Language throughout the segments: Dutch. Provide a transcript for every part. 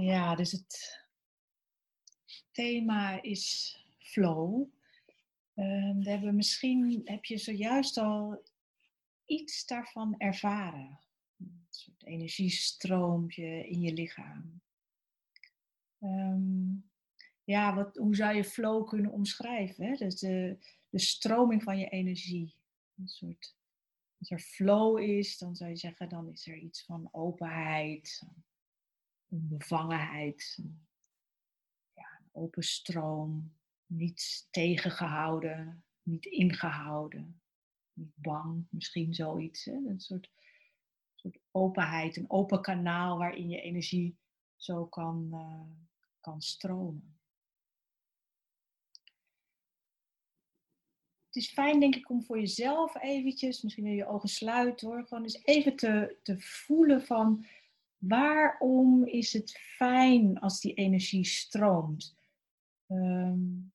Ja, dus het thema is flow. Um, we hebben misschien heb je zojuist al iets daarvan ervaren. Een soort energiestroompje in je lichaam. Um, ja, wat, hoe zou je flow kunnen omschrijven? Hè? Dus de, de stroming van je energie. Een soort, als er flow is, dan zou je zeggen, dan is er iets van openheid, onbevangenheid, ja, een open stroom, niet tegengehouden, niet ingehouden, niet bang, misschien zoiets. Hè? Een soort, soort openheid, een open kanaal waarin je energie zo kan, uh, kan stromen. Het is fijn, denk ik, om voor jezelf eventjes, misschien wil je ogen sluiten hoor, gewoon eens even te, te voelen van waarom is het fijn als die energie stroomt? Um,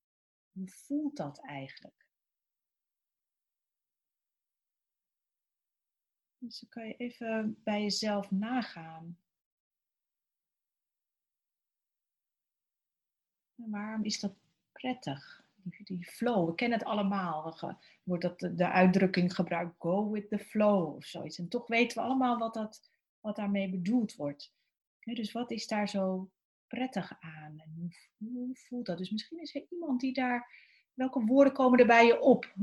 hoe voelt dat eigenlijk? Dus dan kan je even bij jezelf nagaan. Waarom is dat prettig? Die, flow, we kennen het allemaal. Wordt dat de, uitdrukking gebruikt, go with the flow of zoiets. En toch weten we allemaal wat, dat, wat daarmee bedoeld wordt. dus wat is daar zo prettig aan? Hoe, voelt dat? Dus misschien is er iemand die daar, welke woorden komen er bij je op?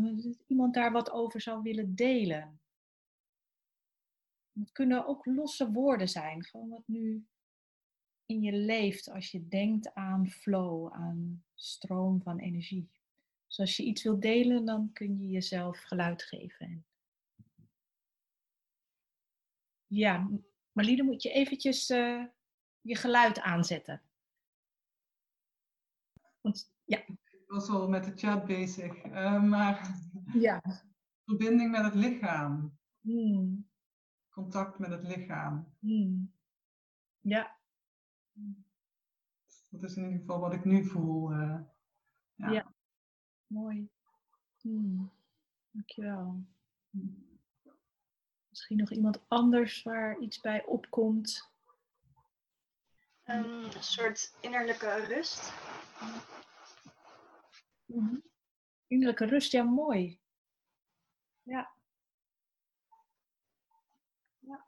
Iemand daar wat over zou willen delen. Het kunnen ook losse woorden zijn, gewoon wat nu in je leeft als je denkt aan flow, aan stroom van energie. Dus als je iets wilt delen, dan kun je jezelf geluid geven. Ja, Marliede, moet je eventjes uh, je geluid aanzetten. Want, ja. Ik was al met de chat bezig, uh, maar ja. verbinding met het lichaam. Hmm. Contact met het lichaam. Hmm. Ja. Dat is in ieder geval wat ik nu voel. Uh, ja. ja. mooi. Hmm. Dankjewel. Misschien nog iemand anders waar iets bij opkomt. Um, een soort innerlijke rust. Mm Innerlijke rust, ja, mooi. Ja. ja.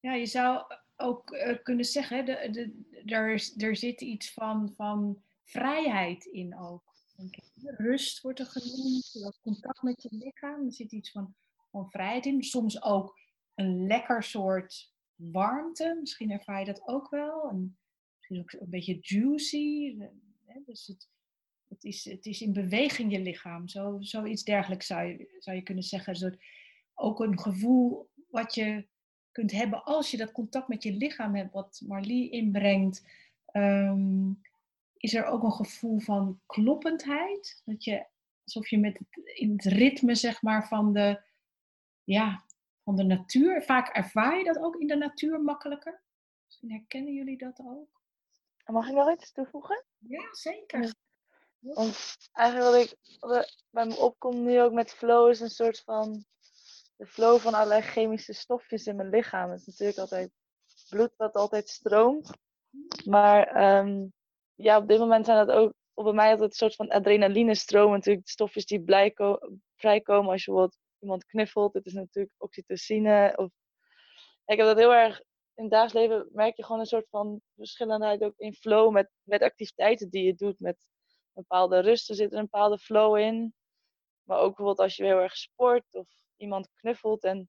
Ja, je zou ook uh, kunnen zeggen, de, de, er, er zit iets van, van vrijheid in ook. Rust wordt er genoemd, contact met je lichaam. Er zit iets van, vrijheid in. Soms ook een lekker soort warmte. Misschien ervaar je dat ook wel. En misschien ook een beetje juicy. Dus het, het, is, het is in beweging je lichaam. Zo, zoiets dergelijks zou je, zou je kunnen zeggen. Zo, ook een gevoel wat je kunt hebben als je dat contact met je lichaam hebt, wat Marlie inbrengt. Ehm, is er ook een gevoel van kloppendheid. Dat je, alsof je met het, in het ritme zeg maar, van, de, ja, van de natuur. Vaak ervaar je dat ook in de natuur makkelijker. Misschien herkennen jullie dat ook. Mag ik nog iets toevoegen? Ja, zeker. Want eigenlijk wat ik bij me opkomt nu ook met flow is een soort van de flow van allerlei chemische stofjes in mijn lichaam. Het is natuurlijk altijd bloed wat altijd stroomt. Maar ehm, ja, op dit moment zijn dat ook bij mij altijd een soort van adrenaline stroom. Natuurlijk stofjes die blij vrijkomen als je bijvoorbeeld iemand knuffelt. Het is natuurlijk oxytocine. Of... Ik heb dat heel erg in het dagelijks leven merk je gewoon een soort van verschillendheid ook in flow met, met activiteiten die je doet. Met een bepaalde rust, er zit een bepaalde flow in. Maar ook bijvoorbeeld als je heel erg sport of iemand knuffelt. En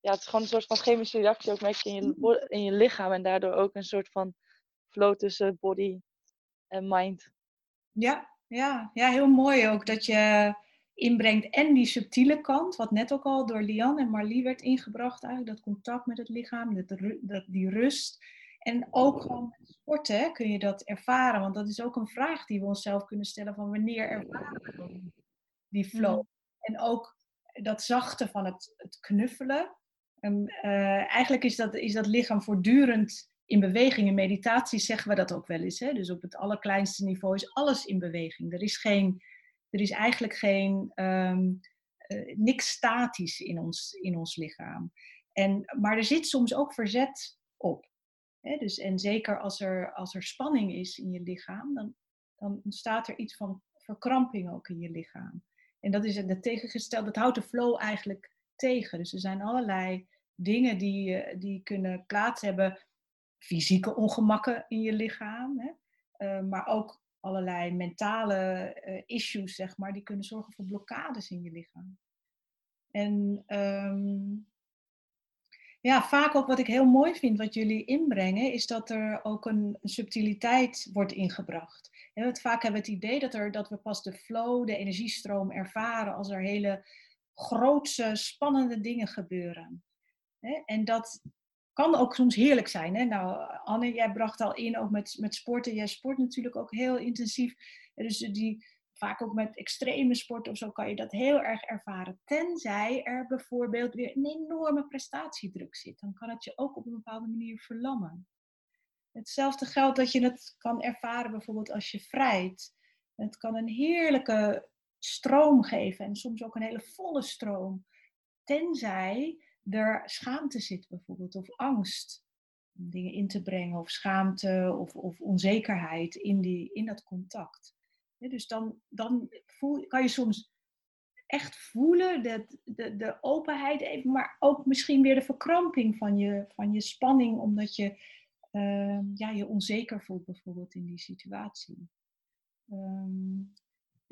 ja, het is gewoon een soort van chemische reactie ook merk je in je, in je lichaam. En daardoor ook een soort van flow tussen body en mind. Ja, ja, ja, heel mooi ook dat je inbrengt en die subtiele kant, wat net ook al door Lian en Marlie werd ingebracht, eigenlijk dat contact met het lichaam, dat, die rust. En ook gewoon met sporten kun je dat ervaren, want dat is ook een vraag die we onszelf kunnen stellen van wanneer ervaren we die flow. Mm. En ook dat zachte van het, het knuffelen. En, uh, eigenlijk is dat, is dat lichaam voortdurend in beweging. In meditatie zeggen we dat ook wel eens. Hè? Dus op het allerkleinste niveau is alles in beweging. Er is geen er is eigenlijk geen, um, niks statisch in ons, in ons lichaam. En, maar er zit soms ook verzet op. Hè? Dus, en zeker als er, als er spanning is in je lichaam, dan, dan ontstaat er iets van verkramping ook in je lichaam. En dat is het tegengestelde, dat houdt de flow eigenlijk tegen. Dus er zijn allerlei dingen die, eh, die kunnen plaats hebben, fysieke ongemakken in je lichaam, hè? Uh, maar ook allerlei mentale uh, issues, zeg maar, die kunnen zorgen voor blokkades in je lichaam. En um, ja, vaak ook wat ik heel mooi vind, wat jullie inbrengen, is dat er ook een, subtiliteit wordt ingebracht. Vaak hebben we het idee dat, er, dat we pas de flow, de energiestroom ervaren als er hele grootse, spannende dingen gebeuren. En dat kan ook soms heerlijk zijn. Hè? Nou, Anne, jij bracht al in, ook met, met sporten. Jij sport natuurlijk ook heel intensief. Dus die, vaak ook met extreme sporten of zo kan je dat heel erg ervaren. Tenzij er bijvoorbeeld weer een enorme prestatiedruk zit. Dan kan het je ook op een bepaalde manier verlammen. Hetzelfde geldt dat je het kan ervaren bijvoorbeeld als je vrijt. Het kan een heerlijke stroom geven en soms ook een hele volle stroom. Tenzij er schaamte zit bijvoorbeeld of angst om dingen in te brengen of schaamte of, of onzekerheid in, die, in dat contact. dus dan, dan voel, kan je soms echt voelen de, de, de openheid even, maar ook misschien weer de verkramping van je, van je spanning, omdat je uh, ja, je onzeker voelt bijvoorbeeld in die situatie. Um,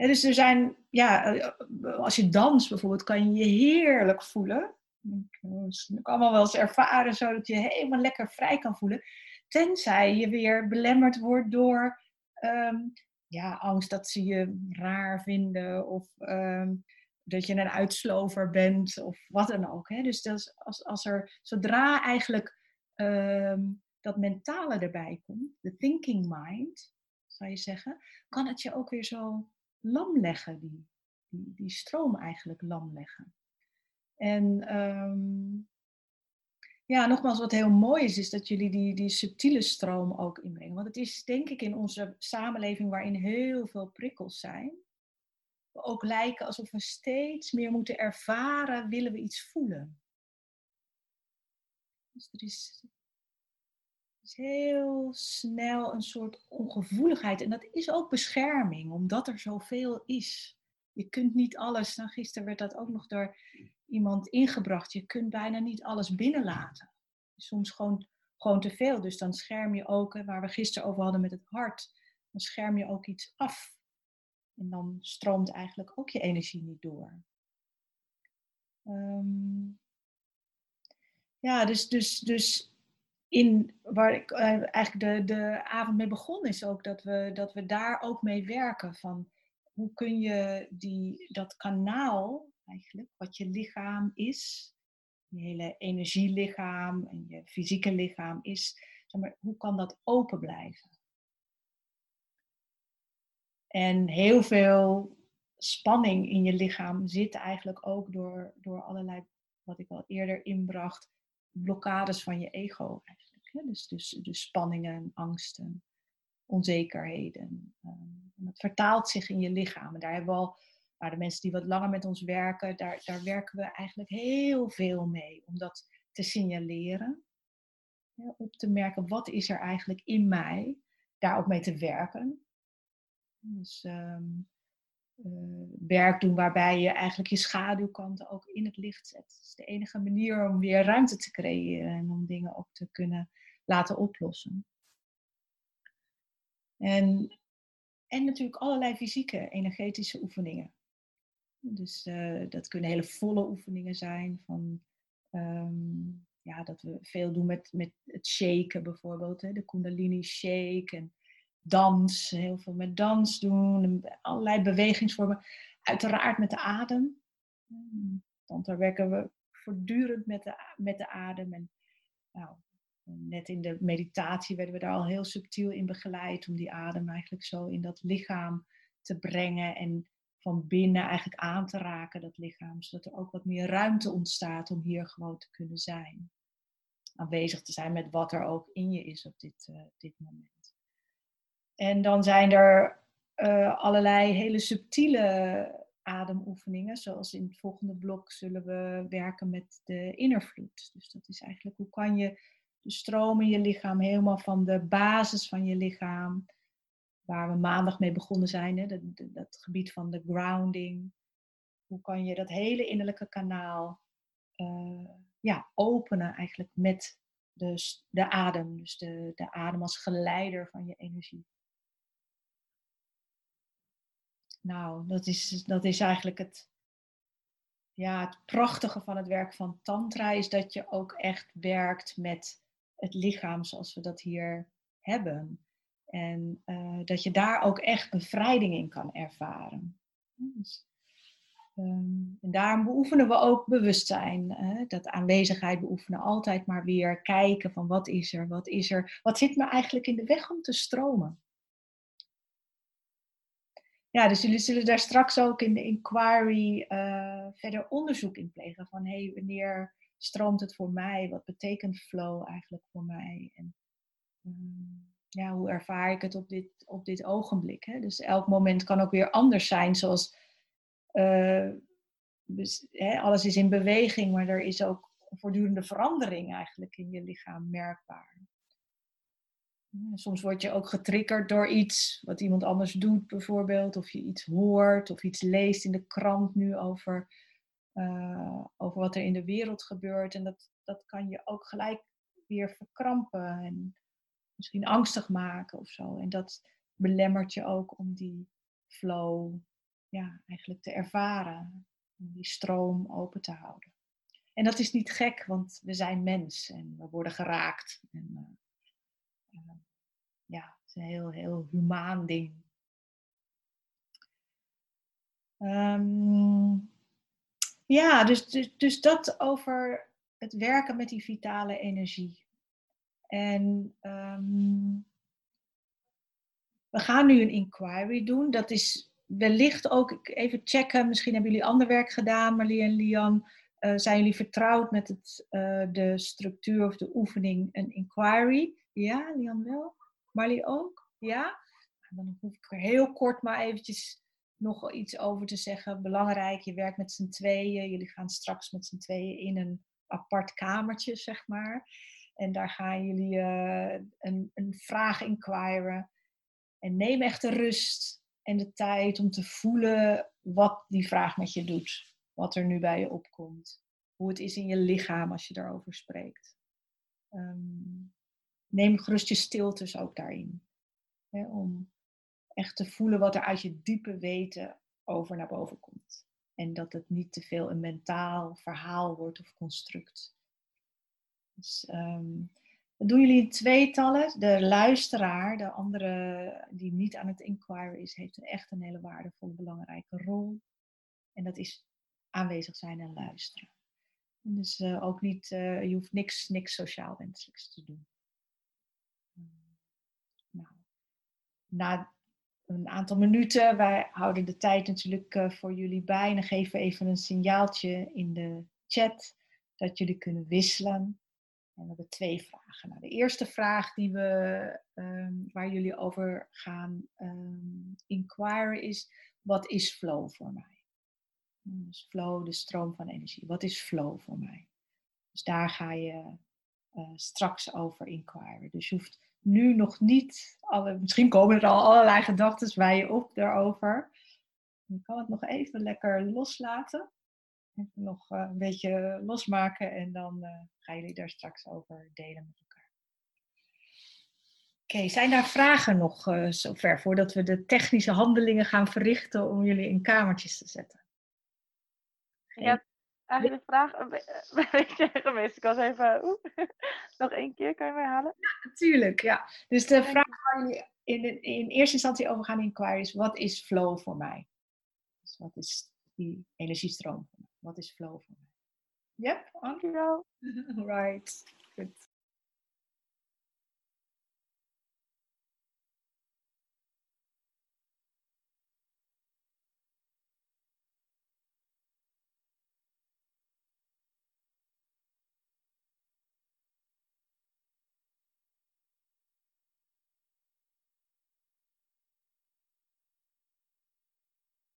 dus er zijn, ja, eh, als je dans bijvoorbeeld, kan je je heerlijk voelen. Ik kan wel eens ervaren zodat je helemaal lekker vrij kan voelen. Tenzij je weer belemmerd wordt door um, ja, angst dat ze je raar vinden of um, dat je een uitslover bent of wat dan ook. Hè? Dus als, als er, zodra eigenlijk um, dat mentale erbij komt, de thinking mind, zou je zeggen, kan het je ook weer zo lam leggen, die, die, die stroom eigenlijk lam leggen. En um, ja, nogmaals, wat heel mooi is, is dat jullie die, die subtiele stroom ook inbrengen. Want het is denk ik in onze samenleving waarin heel veel prikkels zijn, we ook lijken alsof we steeds meer moeten ervaren, willen we iets voelen. Dus er is, is heel snel een soort ongevoeligheid. En dat is ook bescherming, omdat er zoveel is. Je kunt niet alles, nou gisteren werd dat ook nog door iemand ingebracht. Je kunt bijna niet alles binnenlaten. Soms gewoon, gewoon te veel. Dus dan scherm je ook, waar we gisteren over hadden met het hart, dan scherm je ook iets af. En dan stroomt eigenlijk ook je energie niet door. Ehm, ja, dus, dus, dus in waar ik uh, eigenlijk de, de avond mee begon, is ook dat we, dat we daar ook mee werken. Van hoe kun je die, dat kanaal eigenlijk, wat je lichaam is, je hele energielichaam en je fysieke lichaam is, zeg maar, hoe kan dat open blijven? En heel veel spanning in je lichaam zit eigenlijk ook door, door allerlei, wat ik al eerder inbracht, blokkades van je ego eigenlijk. Dus, dus, dus spanningen, angsten, onzekerheden. Um, en dat vertaalt zich in je lichaam. En daar hebben we al, nou, de mensen die wat langer met ons werken, daar, daar werken we eigenlijk heel veel mee. Om dat te signaleren. Ja, op te merken, wat is er eigenlijk in mij? Daar ook mee te werken. Dus um, uh, werk doen waarbij je eigenlijk je schaduwkanten ook in het licht zet. Dat is de enige manier om weer ruimte te creëren en om dingen ook te kunnen laten oplossen. En, en natuurlijk allerlei fysieke, energetische oefeningen. Dus uh, dat kunnen hele volle oefeningen zijn. Van, um, ja, dat we veel doen met, met het shaken bijvoorbeeld. Hè, de Kundalini shake. En dans, heel veel met dans doen, allerlei bewegingsvormen. Uiteraard met de adem. Want daar werken we voortdurend met de, met de adem. En nou, net in de meditatie werden we daar al heel subtiel in begeleid om die adem eigenlijk zo in dat lichaam te brengen en van binnen eigenlijk aan te raken, dat lichaam, zodat er ook wat meer ruimte ontstaat om hier gewoon te kunnen zijn. Aanwezig te zijn met wat er ook in je is op dit, uh, dit moment. En dan zijn er uh, allerlei hele subtiele ademoefeningen. Zoals in het volgende blok zullen we werken met de innervloed. Dus dat is eigenlijk hoe kan je de stroom in je lichaam helemaal van de basis van je lichaam, waar we maandag mee begonnen zijn, hè, dat, dat gebied van de grounding. Hoe kan je dat hele innerlijke kanaal uh, ja, openen eigenlijk met de, de adem. Dus de, de adem als geleider van je energie. Nou, dat is, dat is eigenlijk het, ja, het prachtige van het werk van Tantra, is dat je ook echt werkt met het lichaam zoals we dat hier hebben. En uh, dat je daar ook echt bevrijding in kan ervaren. Dus, um, en daarom beoefenen we ook bewustzijn. Hè? Dat aanwezigheid beoefenen, altijd maar weer kijken van wat is er, wat is er, wat zit me eigenlijk in de weg om te stromen ja, dus jullie zullen daar straks ook in de inquiry uh, verder onderzoek in plegen. Van hé, hey, wanneer stroomt het voor mij? Wat betekent flow eigenlijk voor mij? En um, ja, hoe ervaar ik het op dit, op dit ogenblik? Hè? Dus elk moment kan ook weer anders zijn. Zoals uh, dus, hè, alles is in beweging, maar er is ook voortdurende verandering eigenlijk in je lichaam merkbaar. Soms word je ook getriggerd door iets wat iemand anders doet, bijvoorbeeld. Of je iets hoort of iets leest in de krant nu over, uh, over wat er in de wereld gebeurt. En dat, dat kan je ook gelijk weer verkrampen en misschien angstig maken of zo. En dat belemmert je ook om die flow ja, eigenlijk te ervaren. Om die stroom open te houden. En dat is niet gek, want we zijn mens en we worden geraakt. En, uh, ja, het is een heel, heel humaan ding. Ehm, ja, dus, dus, dus dat over het werken met die vitale energie. En ehm, we gaan nu een inquiry doen. Dat is wellicht ook even checken. Misschien hebben jullie ander werk gedaan, Marlie en Lian. Uh, zijn jullie vertrouwd met het, uh, de structuur of de oefening een inquiry? Ja, Lian wel. Marlie ook? Ja? Dan hoef ik er heel kort maar eventjes nog iets over te zeggen. Belangrijk, je werkt met z'n tweeën. Jullie gaan straks met z'n tweeën in een apart kamertje, zeg maar. En daar gaan jullie uh, een, een vraag inquiren. En neem echt de rust en de tijd om te voelen wat die vraag met je doet. Wat er nu bij je opkomt. Hoe het is in je lichaam als je daarover spreekt. Um, neem gerust je stiltes ook daarin. Hè, om echt te voelen wat er uit je diepe weten over naar boven komt. En dat het niet te veel een mentaal verhaal wordt of construct. Dus, dat doen jullie in tweetallen. De luisteraar, de andere die niet aan het inquiren is, heeft een echt een hele waardevolle, belangrijke rol. En dat is aanwezig zijn en luisteren. En dus uh, ook niet, uh, je hoeft niks, niks sociaal wenselijks te doen. na een aantal minuten, wij houden de tijd natuurlijk uh, voor jullie bij en dan geven we even een signaaltje in de chat dat jullie kunnen wisselen. En we hebben twee vragen. Nou, de eerste vraag die we, um, waar jullie over gaan um, inquiren is, wat is flow voor mij? Dus flow, de stroom van energie. Wat is flow voor mij? Dus daar ga je uh, straks over inquiren. Dus je hoeft nu nog niet, misschien komen er al allerlei gedachten bij je op daarover. Je kan het nog even lekker loslaten. Even nog uh, een beetje losmaken en dan uh, gaan jullie daar straks over delen met elkaar. Oké, okay, zijn daar vragen nog uh, zover voordat we de technische handelingen gaan verrichten om jullie in kamertjes te zetten? Geen... Ja, eigenlijk de vraag een beetje geweest. Ik was even, nog één keer, kan je mij halen? Ja, natuurlijk, ja. Dus de vraag waar jullie in, in eerste instantie over gaan inquire is, wat is flow voor mij? Dus wat is die energiestroom? Wat is flow voor mij? Yep, dankjewel. right, goed.